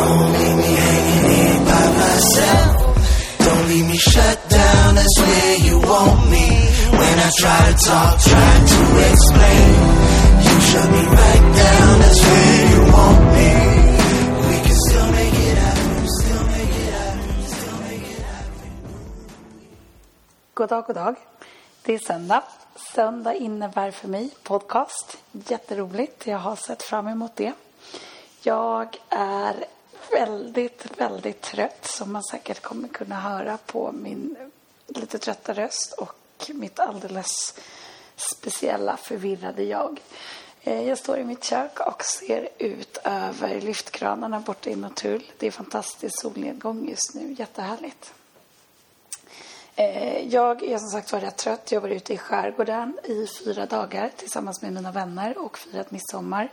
Don't leave me hanging here by myself. Don't leave me shut down, that's where you want me. When I try to talk, try to explain. You shut me right down, that's where you want me. We can still make it happen, still make it happen, still make it happen. God dag, god dag. Det är söndag. Söndag innebär för mig podcast. Jätteroligt. Jag har sett fram emot det. Jag är väldigt, väldigt trött som man säkert kommer kunna höra på min lite trötta röst och mitt alldeles speciella förvirrade jag. Eh, jag står i mitt kök och ser ut över lyftkranarna borta i Norrtull. Det är fantastisk solnedgång just nu. Jättehärligt. Eh, jag är som sagt var rätt trött. Jag var ute i skärgården i fyra dagar tillsammans med mina vänner och firat midsommar.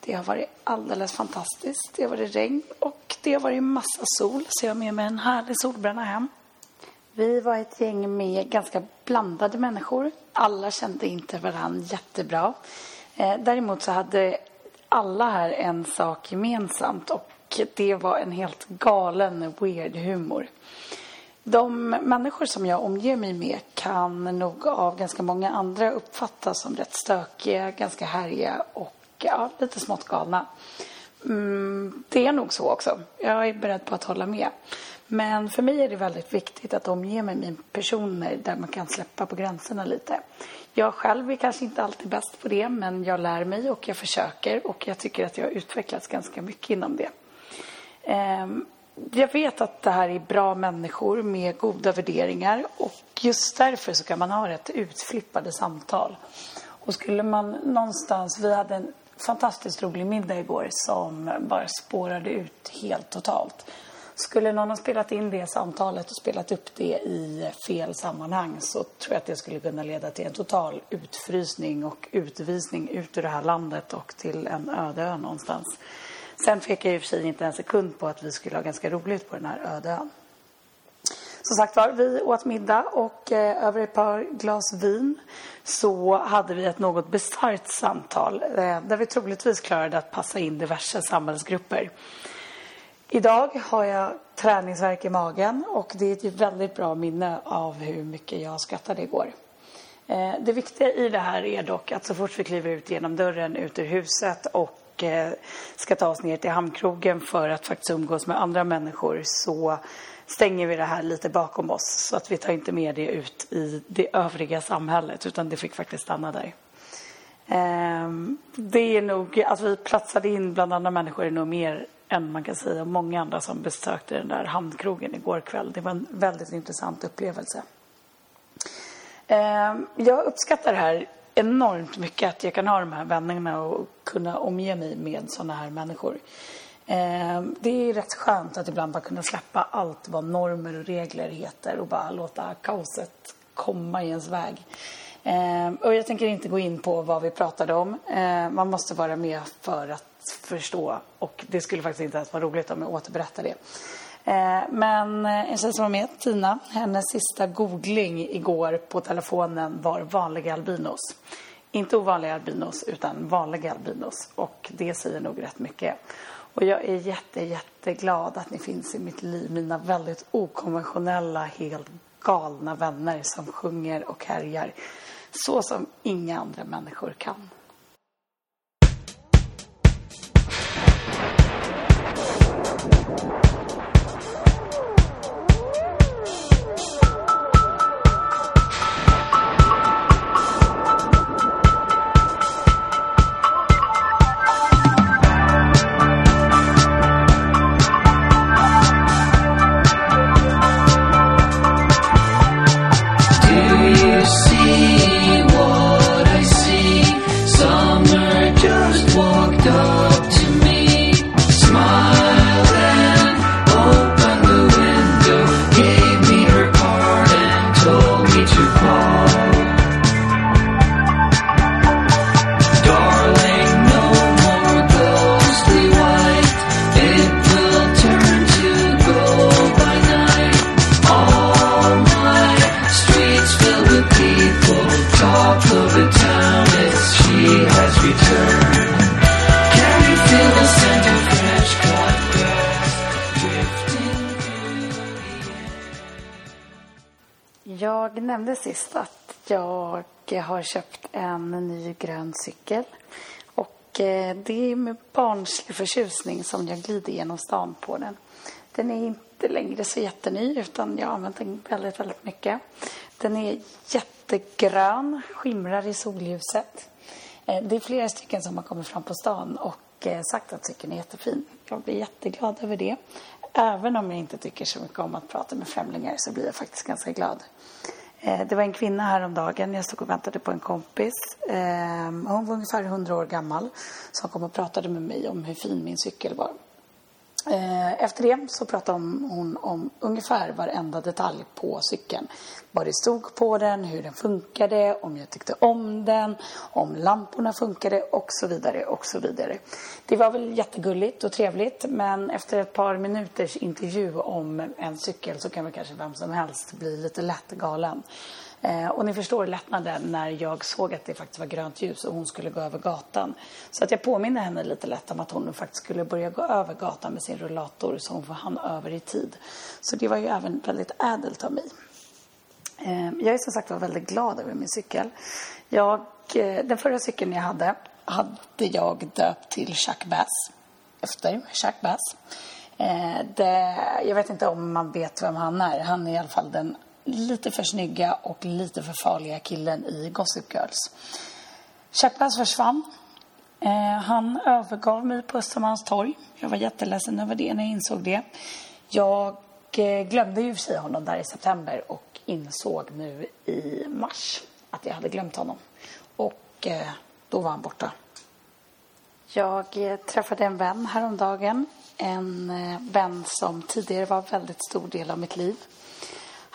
Det har varit alldeles fantastiskt. Det har varit regn och det har varit massa sol så jag har med mig en härlig solbränna hem. Vi var ett gäng med ganska blandade människor. Alla kände inte varandra jättebra. Eh, däremot så hade alla här en sak gemensamt och det var en helt galen weird humor. De människor som jag omger mig med kan nog av ganska många andra uppfattas som rätt stökiga, ganska härliga och ja, lite smått galna. Mm, det är nog så också. Jag är beredd på att hålla med. Men för mig är det väldigt viktigt att omge mig med personer där man kan släppa på gränserna lite. Jag själv är kanske inte alltid bäst på det, men jag lär mig och jag försöker och jag tycker att jag har utvecklats ganska mycket inom det. Ehm, jag vet att det här är bra människor med goda värderingar och just därför så kan man ha rätt utflippade samtal. Och skulle man någonstans, vi hade en fantastiskt rolig middag igår som bara spårade ut helt totalt. Skulle någon ha spelat in det samtalet och spelat upp det i fel sammanhang så tror jag att det skulle kunna leda till en total utfrysning och utvisning ut ur det här landet och till en öde ö någonstans. Sen fick jag i och för sig inte en sekund på att vi skulle ha ganska roligt på den här öde ön. Som sagt var, vi åt middag och eh, över ett par glas vin så hade vi ett något bisarrt samtal eh, där vi troligtvis klarade att passa in diverse samhällsgrupper. Idag har jag träningsvärk i magen och det är ett väldigt bra minne av hur mycket jag skrattade igår. Eh, Det viktiga i det här är dock att så fort vi kliver ut genom dörren ut ur huset och Eh, ska ta oss ner till hamnkrogen för att faktiskt umgås med andra människor så stänger vi det här lite bakom oss så att vi tar inte med det ut i det övriga samhället utan det fick faktiskt stanna där. Ehm, det är nog, att vi platsade in bland andra människor är nog mer än man kan säga om många andra som besökte den där hamnkrogen igår kväll. Det var en väldigt intressant upplevelse. Ehm, jag uppskattar det här enormt mycket att jag kan ha de här vändningarna och kunna omge mig med sådana här människor. Eh, Det är rätt skönt att ibland bara kunna släppa allt vad normer och regler heter och bara låta kaoset komma i ens väg. Eh, Och jag tänker inte gå in på vad vi pratade om. Eh, Man måste vara med för att förstå och det skulle faktiskt inte ens vara roligt om jag återberättar det. Eh, men eh, en tjej som var med, Tina, hennes sista googling igår på telefonen var vanliga albinos. Inte ovanliga albinos, utan vanliga albinos. Och det säger nog rätt mycket. Och jag är jätte, jätteglad att ni finns i mitt liv. Mina väldigt okonventionella, helt galna vänner som sjunger och härjar. Så som inga andra människor kan. Sist att jag har köpt en ny grön cykel. Och eh, det är med barnslig förtjusning som jag glider genom stan på den. Den är inte längre så jätteny utan jag har använt den väldigt, väldigt mycket. Den är jättegrön, skimrar i solljuset. Eh, det är flera stycken som har kommit fram på stan och eh, sagt att cykeln är jättefin. Jag blir jätteglad över det. Även om jag inte tycker så mycket om att prata med främlingar så blir jag faktiskt ganska glad. Eh, det var en kvinna häromdagen, jag stod och väntade på en kompis. Eh, hon var ungefär 100 år gammal som kom och pratade med mig om hur fin min cykel var. Eh, efter det så pratade hon om ungefär varenda detalj på cykeln. Vad det stod på den, hur den funkade, om jag tyckte om den, om lamporna funkade och så vidare och så vidare. Det var väl jättegulligt och trevligt men efter ett par minuters intervju om en cykel så kan väl kanske vem som helst bli lite lätt galen. Eh, och ni förstår lättnaden när jag såg att det faktiskt var grönt ljus och hon skulle gå över gatan. Så att jag påminner henne lite lätt om att hon faktiskt skulle börja gå över gatan med sin rullator så hon får han över i tid. Så det var ju även väldigt ädelt av mig. Eh, jag är som sagt var väldigt glad över min cykel. Jag, eh, den förra cykeln jag hade hade jag döpt till Chuck Bass efter Chuck Bass. Eh, det, jag vet inte om man vet vem han är. Han är i alla fall den lite för snygga och lite för farliga killen i Gossip Girls. Chaplas försvann. Eh, han övergav mig på Östermalmstorg. Jag var jätteledsen över det när jag insåg det. Jag eh, glömde ju sig honom där i september och insåg nu i mars att jag hade glömt honom. Och eh, då var han borta. Jag eh, träffade en vän häromdagen. En eh, vän som tidigare var en väldigt stor del av mitt liv.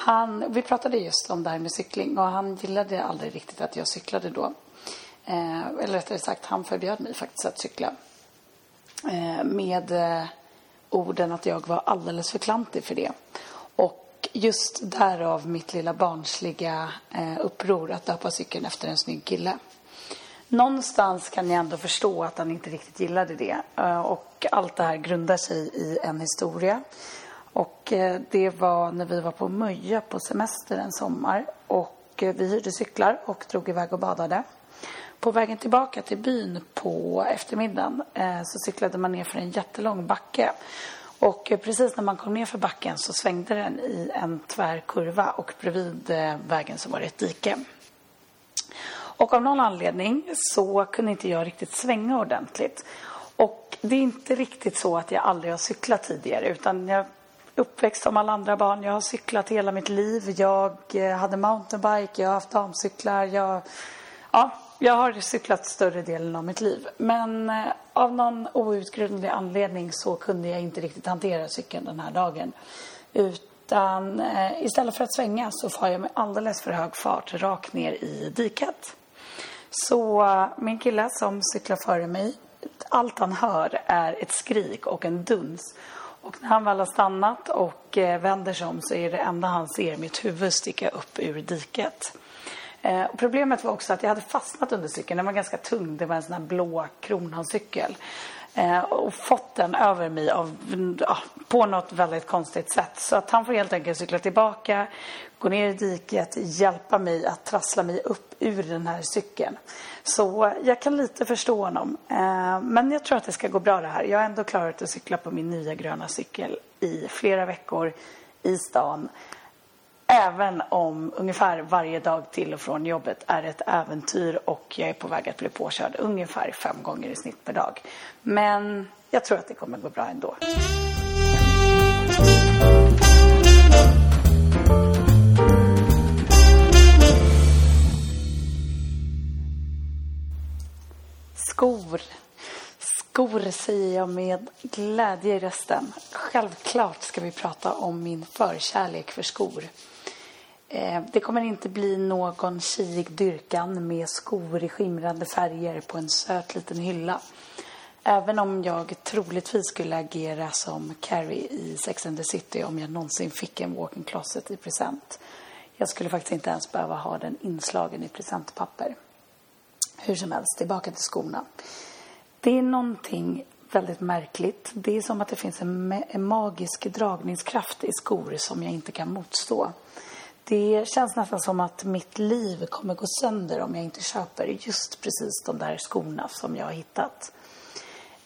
Han, vi pratade just om det här med cykling och han gillade aldrig riktigt att jag cyklade då. Eh, eller rättare sagt, han förbjöd mig faktiskt att cykla. Eh, med eh, orden att jag var alldeles för klantig för det. Och just därav mitt lilla barnsliga eh, uppror att döpa cykeln efter en snygg kille. Någonstans kan jag ändå förstå att han inte riktigt gillade det. Eh, och allt det här grundar sig i en historia och eh, det var när vi var på Möja på semester en sommar. Och eh, vi hyrde cyklar och drog iväg och badade. På vägen tillbaka till byn på eftermiddagen eh, så cyklade man ner för en jättelång backe. Och precis när man kom ner för backen så svängde den i en tvärkurva och bredvid vägen så var det ett dike. Och av någon anledning så kunde inte jag riktigt svänga ordentligt. Och det är inte riktigt så att jag aldrig har cyklat tidigare utan jag uppväxt som alla andra barn. Jag har cyklat hela mitt liv. Jag eh, hade mountainbike, jag har haft damcyklar. Jag, ja, jag har cyklat större delen av mitt liv. Men eh, av någon outgrundlig anledning så kunde jag inte riktigt hantera cykeln den här dagen. Utan eh, istället för att svänga så far jag med alldeles för hög fart rakt ner i diket. Så min kille som cyklar före mig, allt han hör är ett skrik och en duns. Och när han väl har stannat och eh, vänder sig om så är det enda han ser mitt huvud sticka upp ur diket. Eh, problemet var också att jag hade fastnat under cykeln. Den var ganska tung. Det var en sån här blå Kronancykel. Eh, och fått den över mig av, ja, på något väldigt konstigt sätt. Så att han får helt enkelt cykla tillbaka, gå ner i diket, hjälpa mig att trassla mig upp ur den här cykeln. Så jag kan lite förstå honom. Eh, men jag tror att det ska gå bra det här. Jag har ändå klarat att cykla på min nya gröna cykel i flera veckor i stan. Även om ungefär varje dag till och från jobbet är ett äventyr och jag är på väg att bli påkörd ungefär fem gånger i snitt per dag. Men jag tror att det kommer gå bra ändå. Skor. Skor säger jag med glädje i rösten. Självklart ska vi prata om min förkärlek för skor. Eh, det kommer inte bli någon tjejig dyrkan med skor i skimrande färger på en söt liten hylla. Även om jag troligtvis skulle agera som Carrie i Sex and the City om jag någonsin fick en walk-in closet i present. Jag skulle faktiskt inte ens behöva ha den inslagen i presentpapper. Hur som helst, tillbaka till skorna. Det är någonting väldigt märkligt. Det är som att det finns en, en magisk dragningskraft i skor som jag inte kan motstå. Det känns nästan som att mitt liv kommer gå sönder om jag inte köper just precis de där skorna som jag har hittat.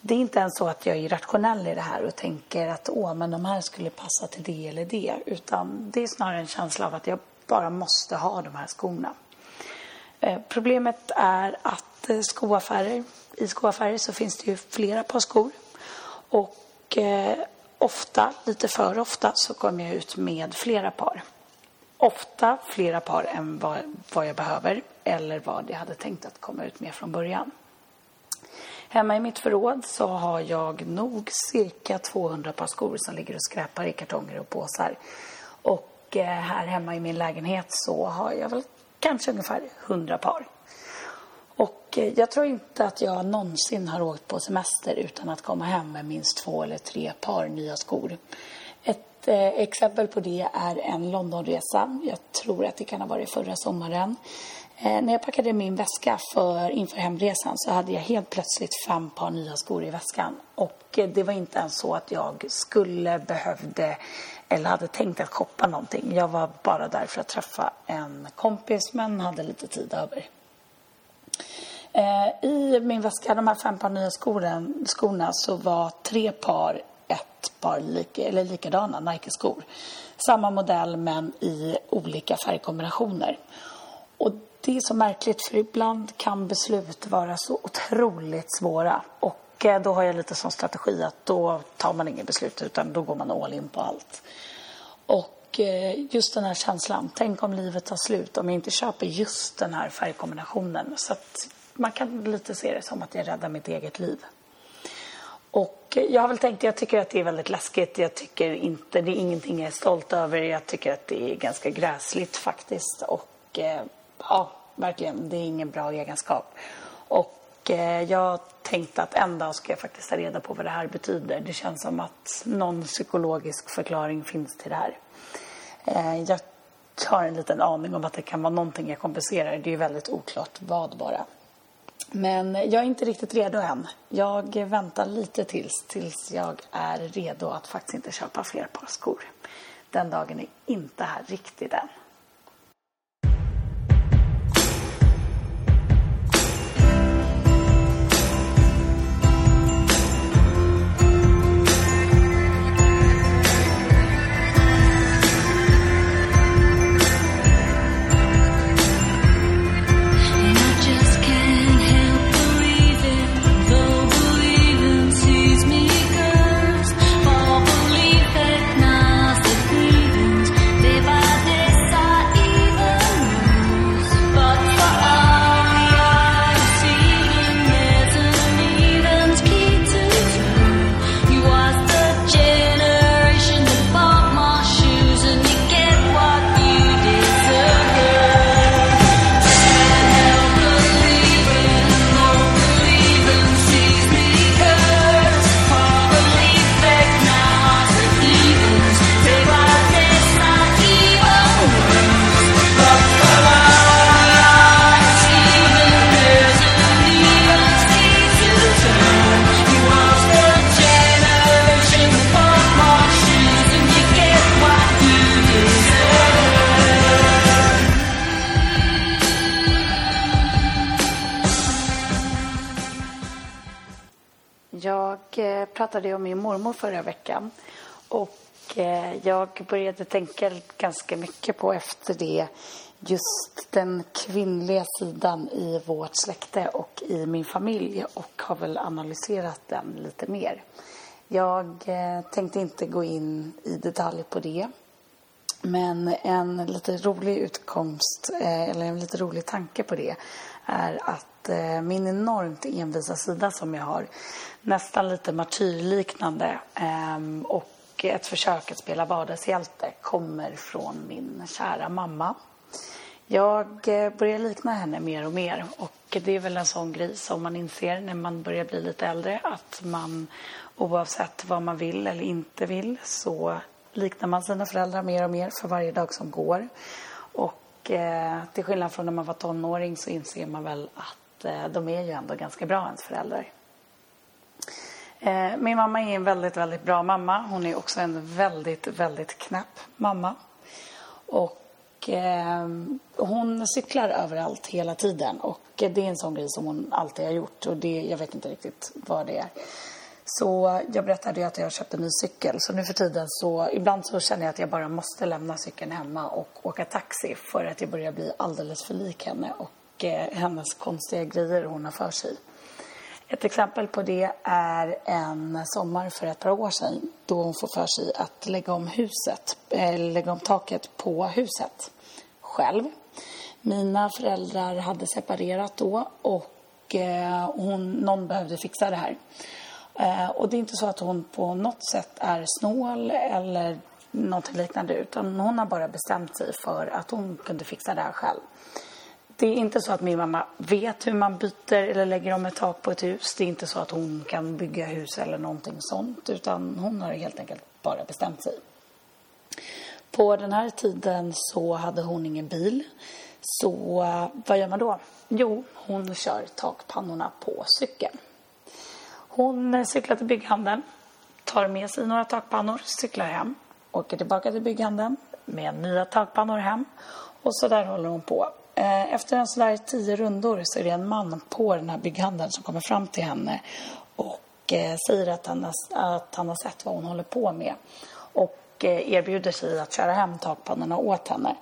Det är inte ens så att jag är rationell i det här och tänker att åh, men de här skulle passa till det eller det. Utan det är snarare en känsla av att jag bara måste ha de här skorna. Eh, problemet är att eh, skoaffärer, i skoaffärer så finns det ju flera par skor. Och eh, ofta, lite för ofta, så kommer jag ut med flera par. Ofta flera par än vad, vad jag behöver eller vad jag hade tänkt att komma ut med från början. Hemma i mitt förråd så har jag nog cirka 200 par skor som ligger och skräpar i kartonger och påsar. Och eh, här hemma i min lägenhet så har jag väl kanske ungefär 100 par. Och eh, jag tror inte att jag någonsin har åkt på semester utan att komma hem med minst två eller tre par nya skor. Ett eh, exempel på det är en Londonresa. Jag tror att det kan ha varit förra sommaren. Eh, när jag packade min väska för, inför hemresan så hade jag helt plötsligt fem par nya skor i väskan. Och eh, det var inte ens så att jag skulle, behövde eller hade tänkt att shoppa någonting. Jag var bara där för att träffa en kompis men hade lite tid över. Eh, I min väska, de här fem par nya skorna, så var tre par ett par lika, eller likadana Nike-skor. Samma modell men i olika färgkombinationer. Och det är så märkligt för ibland kan beslut vara så otroligt svåra. Och eh, då har jag lite som strategi att då tar man inget beslut utan då går man all in på allt. Och eh, just den här känslan, tänk om livet tar slut om jag inte köper just den här färgkombinationen. Så att man kan lite se det som att jag räddar mitt eget liv. Och jag har väl tänkt, jag tycker att det är väldigt läskigt. Jag tycker inte, det är ingenting jag är stolt över. Jag tycker att det är ganska gräsligt faktiskt. Och eh, ja, verkligen, det är ingen bra egenskap. Och eh, jag tänkte att en dag ska jag faktiskt ta reda på vad det här betyder. Det känns som att någon psykologisk förklaring finns till det här. Eh, jag har en liten aning om att det kan vara någonting jag kompenserar. Det är väldigt oklart vad bara. Men jag är inte riktigt redo än. Jag väntar lite tills, tills jag är redo att faktiskt inte köpa fler par skor. Den dagen är inte här riktigt än. Jag började tänka ganska mycket på efter det just den kvinnliga sidan i vårt släkte och i min familj och har väl analyserat den lite mer. Jag eh, tänkte inte gå in i detalj på det. Men en lite rolig utkomst, eh, eller en lite rolig tanke på det är att eh, min enormt envisa sida som jag har nästan lite martyrliknande. Ehm, och och ett försök att spela vardagshjälte kommer från min kära mamma. Jag eh, börjar likna henne mer och mer och det är väl en sån grej som man inser när man börjar bli lite äldre att man oavsett vad man vill eller inte vill så liknar man sina föräldrar mer och mer för varje dag som går. Och eh, till skillnad från när man var tonåring så inser man väl att eh, de är ju ändå ganska bra ens föräldrar. Eh, min mamma är en väldigt, väldigt bra mamma. Hon är också en väldigt, väldigt knäpp mamma. Och eh, hon cyklar överallt hela tiden. Och det är en sån grej som hon alltid har gjort. Och det, jag vet inte riktigt vad det är. Så jag berättade ju att jag köpte en ny cykel. Så nu för tiden så ibland så känner jag att jag bara måste lämna cykeln hemma och åka taxi. För att jag börjar bli alldeles för lik henne och eh, hennes konstiga grejer hon har för sig. Ett exempel på det är en sommar för ett par år sedan då hon får för sig att lägga om huset, eller lägga om taket på huset själv. Mina föräldrar hade separerat då och eh, hon, någon behövde fixa det här. Eh, och det är inte så att hon på något sätt är snål eller något liknande utan hon har bara bestämt sig för att hon kunde fixa det här själv. Det är inte så att min mamma vet hur man byter eller lägger om ett tak på ett hus. Det är inte så att hon kan bygga hus eller någonting sånt. Utan hon har helt enkelt bara bestämt sig. På den här tiden så hade hon ingen bil. Så eh, vad gör man då? Jo, hon kör takpannorna på cykeln. Hon cyklar till bygghandeln, tar med sig några takpannor, cyklar hem, åker tillbaka till bygghandeln med nya takpannor hem och så där håller hon på. Eh, efter en sådär tio rundor så är det en man på den här bygghandeln som kommer fram till henne och eh, säger att han, har, att han har sett vad hon håller på med och eh, erbjuder sig att köra hem takpannorna åt henne.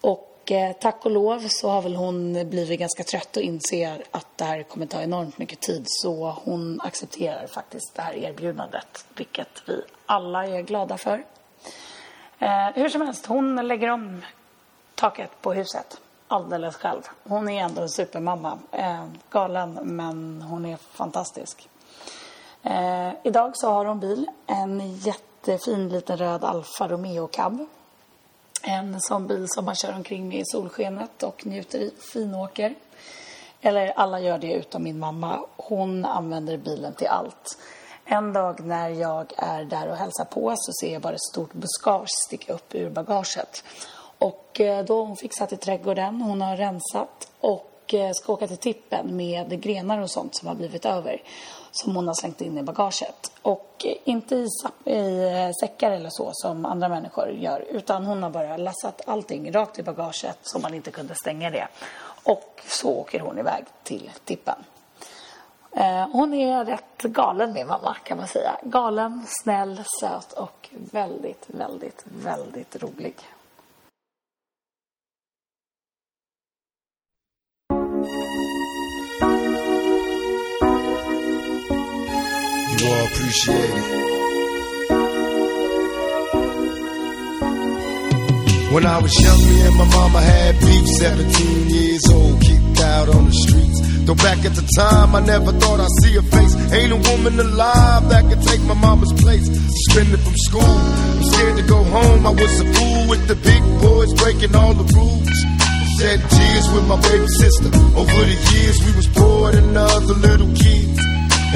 Och tack och lov så har väl hon blivit ganska trött och inser att det här kommer ta enormt mycket tid så hon accepterar faktiskt det här erbjudandet vilket vi alla är glada för. hur som helst, hon lägger om taket på huset alldeles själv. Hon är ändå en supermamma. Eh, galen, men hon är fantastisk. Eh, idag så har hon bil. En jättefin liten röd Alfa Romeo Cab. En sån bil som man kör omkring med i solskenet och njuter i. Finåker. Eller alla gör det utom min mamma. Hon använder bilen till allt. En dag när jag är där och hälsar på så ser jag bara ett stort buskage sticka upp ur bagaget. Och eh, då har hon fixat i trädgården. Hon har rensat och eh, ska åka till tippen med grenar och sånt som har blivit över. Som hon har slängt in i bagaget. Och eh, inte i, i säckar eller så som andra människor gör. Utan hon har bara lassat allting rakt i bagaget så man inte kunde stänga det. Och så åker hon iväg till tippen. Hon är rätt galen min mamma kan man säga. Galen, snäll, söt och väldigt, väldigt, väldigt rolig. You all appreciate it. When I was young, me and my mama had beef, 17 years old, kicked out on the streets. Though back at the time, I never thought I'd see her face. Ain't a woman alive that could take my mama's place. Suspended from school, I'm scared to go home. I was a fool with the big boys breaking all the rules. Shed tears with my baby sister. Over the years, we was poor than other little kids.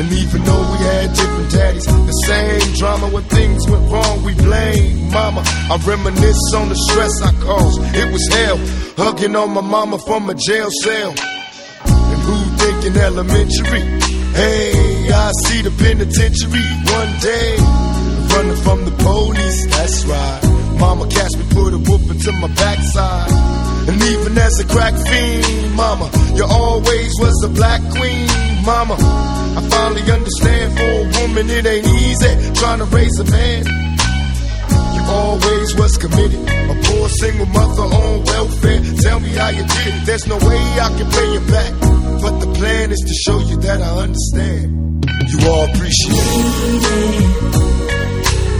And even though we had different daddies, the same drama when things went wrong, we blame mama. I reminisce on the stress I caused. It was hell, hugging on my mama from a jail cell. And who thinking elementary? Hey, I see the penitentiary one day. Running from the police, that's right. Mama catch me, put a whoop into my backside. And even as a crack fiend, mama, you always was the black queen, mama. I finally understand for a woman it ain't easy trying to raise a man. You always was committed, a poor single mother on welfare. Tell me how you did it. There's no way I can pay you back, but the plan is to show you that I understand. You all appreciate it.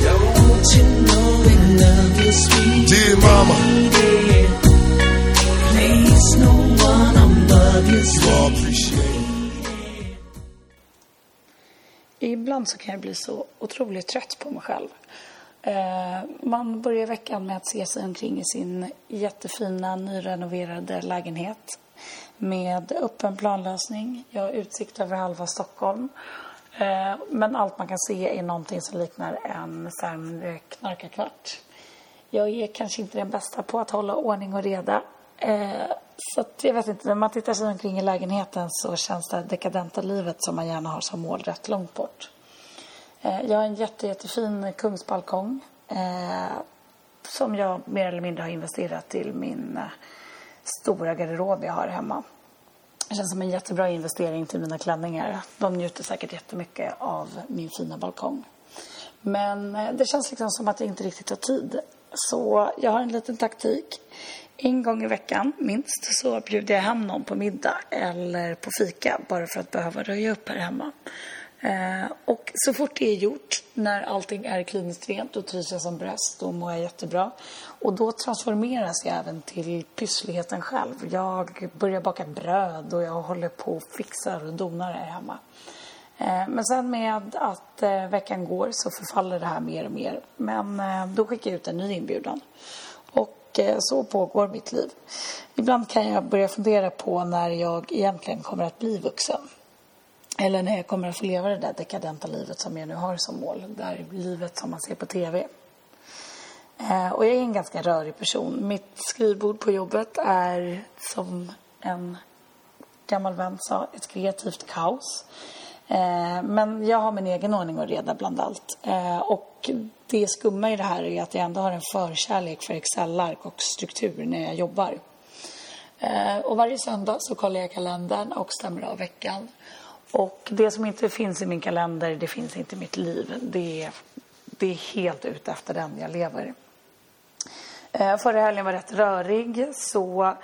Don't you know that love is sweet? Dear mama, Place no one above you. you all appreciate it. Ibland så kan jag bli så otroligt trött på mig själv. Eh, man börjar veckan med att se sig omkring i sin jättefina nyrenoverade lägenhet med öppen planlösning. Jag har utsikt över halva Stockholm. Eh, men allt man kan se är någonting som liknar en sämre knarkarkvart. Jag är kanske inte den bästa på att hålla ordning och reda. Eh, så att, jag vet inte, när man tittar sig omkring i lägenheten så känns det dekadenta livet som man gärna har som mål rätt långt bort. Eh, jag har en jätte, jättefin kungsbalkong. Eh, som jag mer eller mindre har investerat till min eh, stora garderob jag har hemma. Det känns som en jättebra investering till mina klänningar. De njuter säkert jättemycket av min fina balkong. Men eh, det känns liksom som att jag inte riktigt har tid. Så jag har en liten taktik. En gång i veckan, minst, så bjuder jag hem någon på middag eller på fika bara för att behöva röja upp här hemma. Eh, och så fort det är gjort, när allting är kliniskt rent, då trivs jag som bäst. Då mår jag jättebra. Och då transformeras jag även till pyssligheten själv. Jag börjar baka bröd och jag håller på och fixar och donar här hemma. Eh, men sen med att eh, veckan går så förfaller det här mer och mer. Men eh, då skickar jag ut en ny inbjudan. Och så pågår mitt liv. Ibland kan jag börja fundera på när jag egentligen kommer att bli vuxen. Eller när jag kommer att få leva det där dekadenta livet som jag nu har som mål. Det här livet som man ser på TV. Och jag är en ganska rörig person. Mitt skrivbord på jobbet är som en gammal vän sa, ett kreativt kaos. Eh, men jag har min egen ordning och reda bland allt. Eh, och det skumma i det här är att jag ändå har en förkärlek för Excel-ark och struktur när jag jobbar. Eh, och varje söndag så kollar jag kalendern och stämmer av veckan. Och det som inte finns i min kalender, det finns inte i mitt liv. Det är, det är helt ute efter den jag lever. Förra helgen var rätt rörig så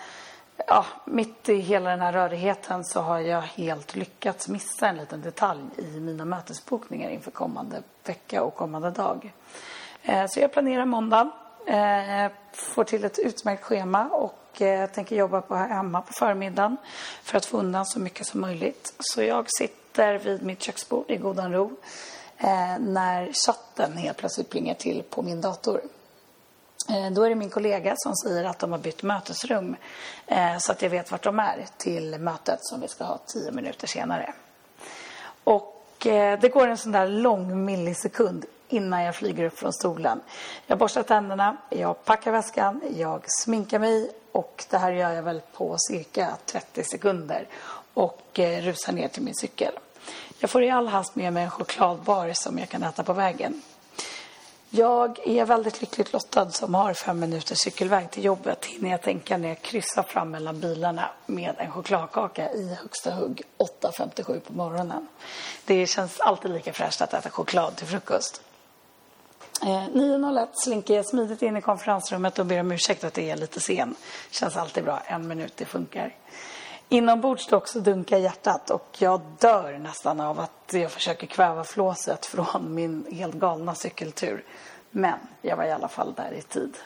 ja, mitt i hela den här rörigheten så har jag helt lyckats missa en liten detalj i mina mötesbokningar inför kommande vecka och kommande dag. Eh, så jag planerar måndag, eh, får till ett utmärkt schema och eh, tänker jobba på hemma på förmiddagen för att få undan så mycket som möjligt. Så jag sitter vid mitt köksbord i godan ro eh, när chatten helt plötsligt plingar till på min dator. Eh, då är det min kollega som säger att de har bytt mötesrum eh, så att jag vet vart de är till mötet som vi ska ha tio minuter senare. Och eh, det går en sån där lång millisekund innan jag flyger upp från stolen. Jag borstar tänderna, jag packar väskan, jag sminkar mig och det här gör jag väl på cirka 30 sekunder och rusar ner till min cykel. Jag får i all hast med mig en chokladbar som jag kan äta på vägen. Jag är väldigt lyckligt lottad som har fem minuters cykelväg till jobbet hinner jag tänka när jag kryssar fram mellan bilarna med en chokladkaka i högsta hugg 8.57 på morgonen. Det känns alltid lika fräscht att äta choklad till frukost. Eh, 9.01 slinker jag smidigt in i konferensrummet och ber om ursäkt att det är lite sen. Känns alltid bra, en minut, det funkar. Inombords dock så dunkar hjärtat och jag dör nästan av att jag försöker kväva flåset från min helt galna cykeltur. Men jag var i alla fall där i tid.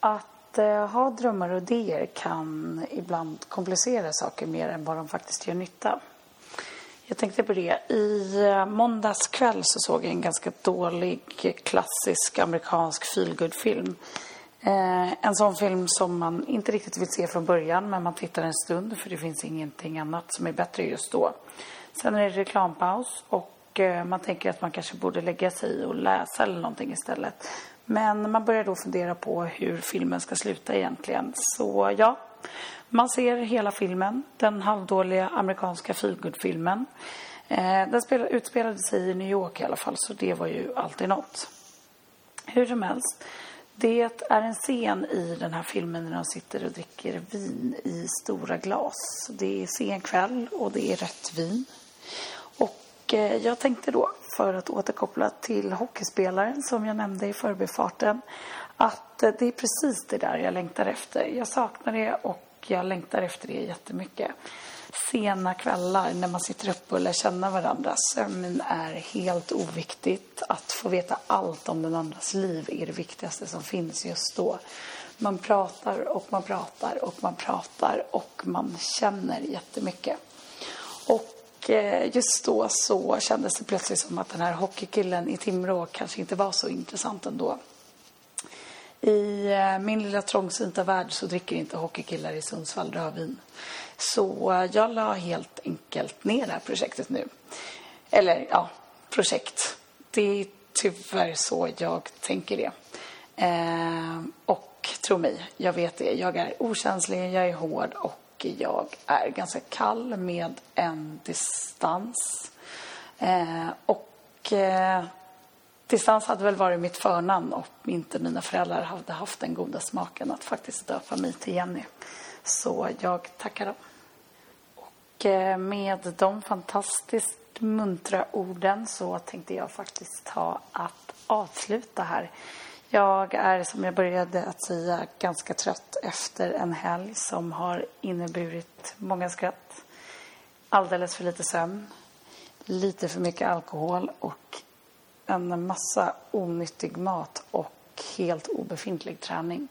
Att eh, ha drömmar och idéer kan ibland komplicera saker mer än vad de faktiskt gör nytta. Jag tänkte på det. I eh, måndags kväll så såg jag en ganska dålig klassisk amerikansk feelgood-film. Eh, en sån film som man inte riktigt vill se från början men man tittar en stund för det finns ingenting annat som är bättre just då. Sen är det reklampaus och eh, man tänker att man kanske borde lägga sig i och läsa eller någonting istället. Men man börjar då fundera på hur filmen ska sluta egentligen. Så ja, man ser hela filmen, den halvdåliga amerikanska feelgood-filmen. Eh, den utspelade sig i New York i alla fall, så det var ju alltid något. Hur som helst, det är en scen i den här filmen när de sitter och dricker vin i stora glas. Det är sen kväll och det är rött vin. Och eh, jag tänkte då, för att återkoppla till hockeyspelaren som jag nämnde i förbifarten, att eh, det är precis det där jag längtar efter. Jag saknar det och jag längtar efter det jättemycket. Sena kvällar när man sitter uppe och lär känna varandra. Sömn är helt oviktigt. Att få veta allt om den andras liv är det viktigaste som finns just då. Man pratar och man pratar och man pratar och man känner jättemycket. Och eh, just då så kändes det plötsligt som att den här hockeykillen i Timrå kanske inte var så intressant ändå. I eh, min lilla trångsynta värld så dricker inte hockeykillar i Sundsvall rödvin. Så eh, jag la helt enkelt ner det här projektet nu. Eller ja, projekt. Det är tyvärr så jag tänker det. Eh, och Och tro mig, jag vet det. Jag är okänslig, jag är hård och jag är ganska kall med en distans. Eh, och eh, distans hade väl varit mitt förnamn om inte mina föräldrar hade haft den goda smaken att faktiskt döpa mig till Jenny. Så jag tackar dem. Och eh, med de fantastiskt muntra orden så tänkte jag faktiskt ta att avsluta här. Jag är, som jag började att säga, ganska trött efter en helg som har inneburit många skratt, alldeles för lite sömn, lite för mycket alkohol och en massa onyttig mat och helt obefintlig träning.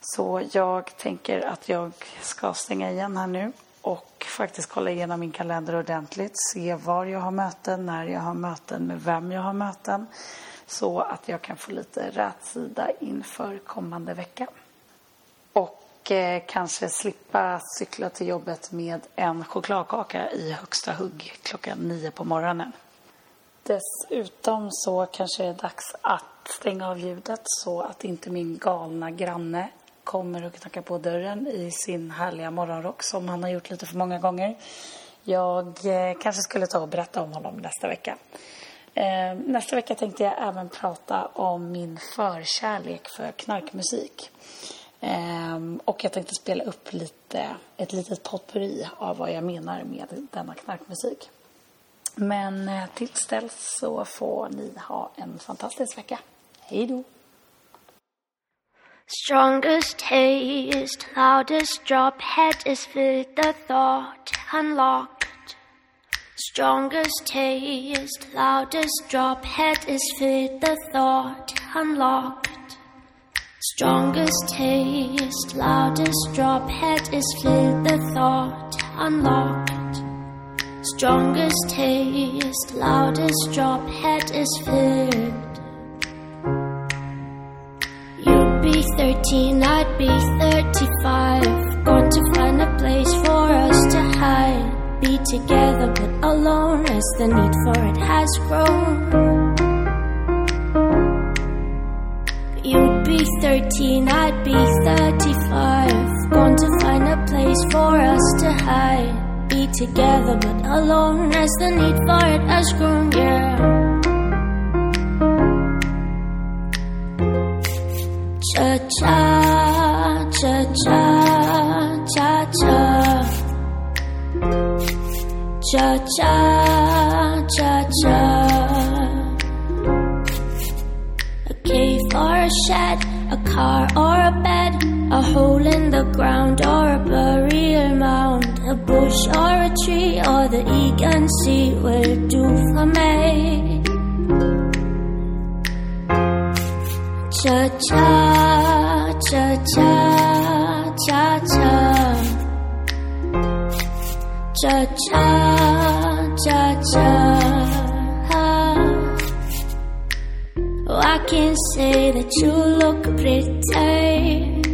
Så jag tänker att jag ska stänga igen här nu och faktiskt kolla igenom min kalender ordentligt. Se var jag har möten, när jag har möten, med vem jag har möten. Så att jag kan få lite rätsida inför kommande vecka. Och eh, kanske slippa cykla till jobbet med en chokladkaka i högsta hugg klockan nio på morgonen. Dessutom så kanske det är dags att stänga av ljudet så att inte min galna granne kommer och knackar på dörren i sin härliga morgonrock som han har gjort lite för många gånger. Jag eh, kanske skulle ta och berätta om honom nästa vecka. Eh, nästa vecka tänkte jag även prata om min förkärlek för knarkmusik. Eh, och jag tänkte spela upp lite, ett litet potpurri av vad jag menar med denna knarkmusik. Men eh, tills dess så får ni ha en fantastisk vecka. Hej då! Strongest taste, loudest drop, head is filled the thought unlocked. Strongest taste, loudest drop, head is filled the thought unlocked. Strongest taste, loudest drop, head is filled the thought unlocked. Strongest taste, loudest drop, head is filled. You'd be 13, I'd be 35. Going to find a place for us to hide. Be together but alone as the need for it has grown. You'd be 13, I'd be 35. Going to find a place for us to hide. Together but alone as the need for it has grown, yeah. Cha cha, cha cha, cha cha. Cha cha, cha cha. A cave or a shed, a car or a bed, a hole in the ground or a burial mound, a bush or a tree or the Egan Sea will do for me. Cha cha, cha cha, cha cha. Cha cha, cha cha. Oh, I can say that you look pretty.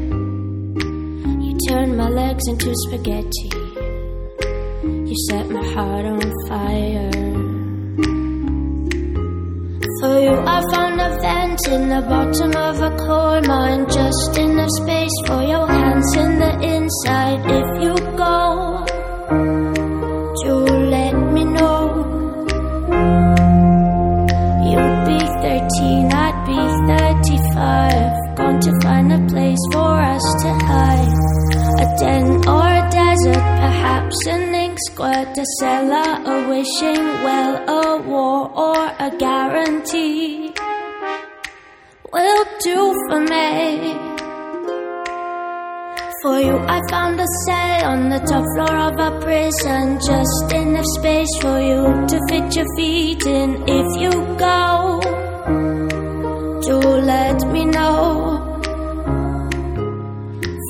You turn my legs into spaghetti. You set my heart on fire. For you, I found a vent in the bottom of a coal mine, just enough space for your hands in the inside. If you go, do let me know. You'd be 13, I'd be 35. Gone to find a place for us to hide. A den or a desert, perhaps an ink squirt, a cellar, a wishing well, a war or a guarantee. Will do for me. For you, I found a cell on the top floor of a prison. Just enough space for you to fit your feet in. If you go, do let me know.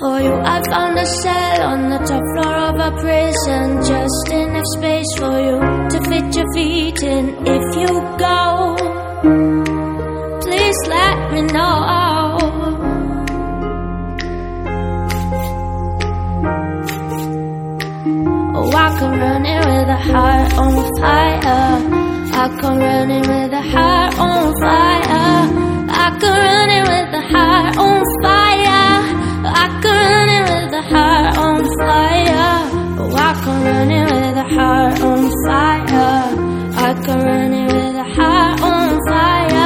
For you, I found a cell on the top floor of a prison. Just enough space for you to fit your feet in. If you go, please let me know. Oh, I come running with a heart on fire. I come running with a heart on fire. I I could run with a heart on fire. I run it with a heart on fire. Oh, I can run it with a heart on fire. I run it with a heart on fire.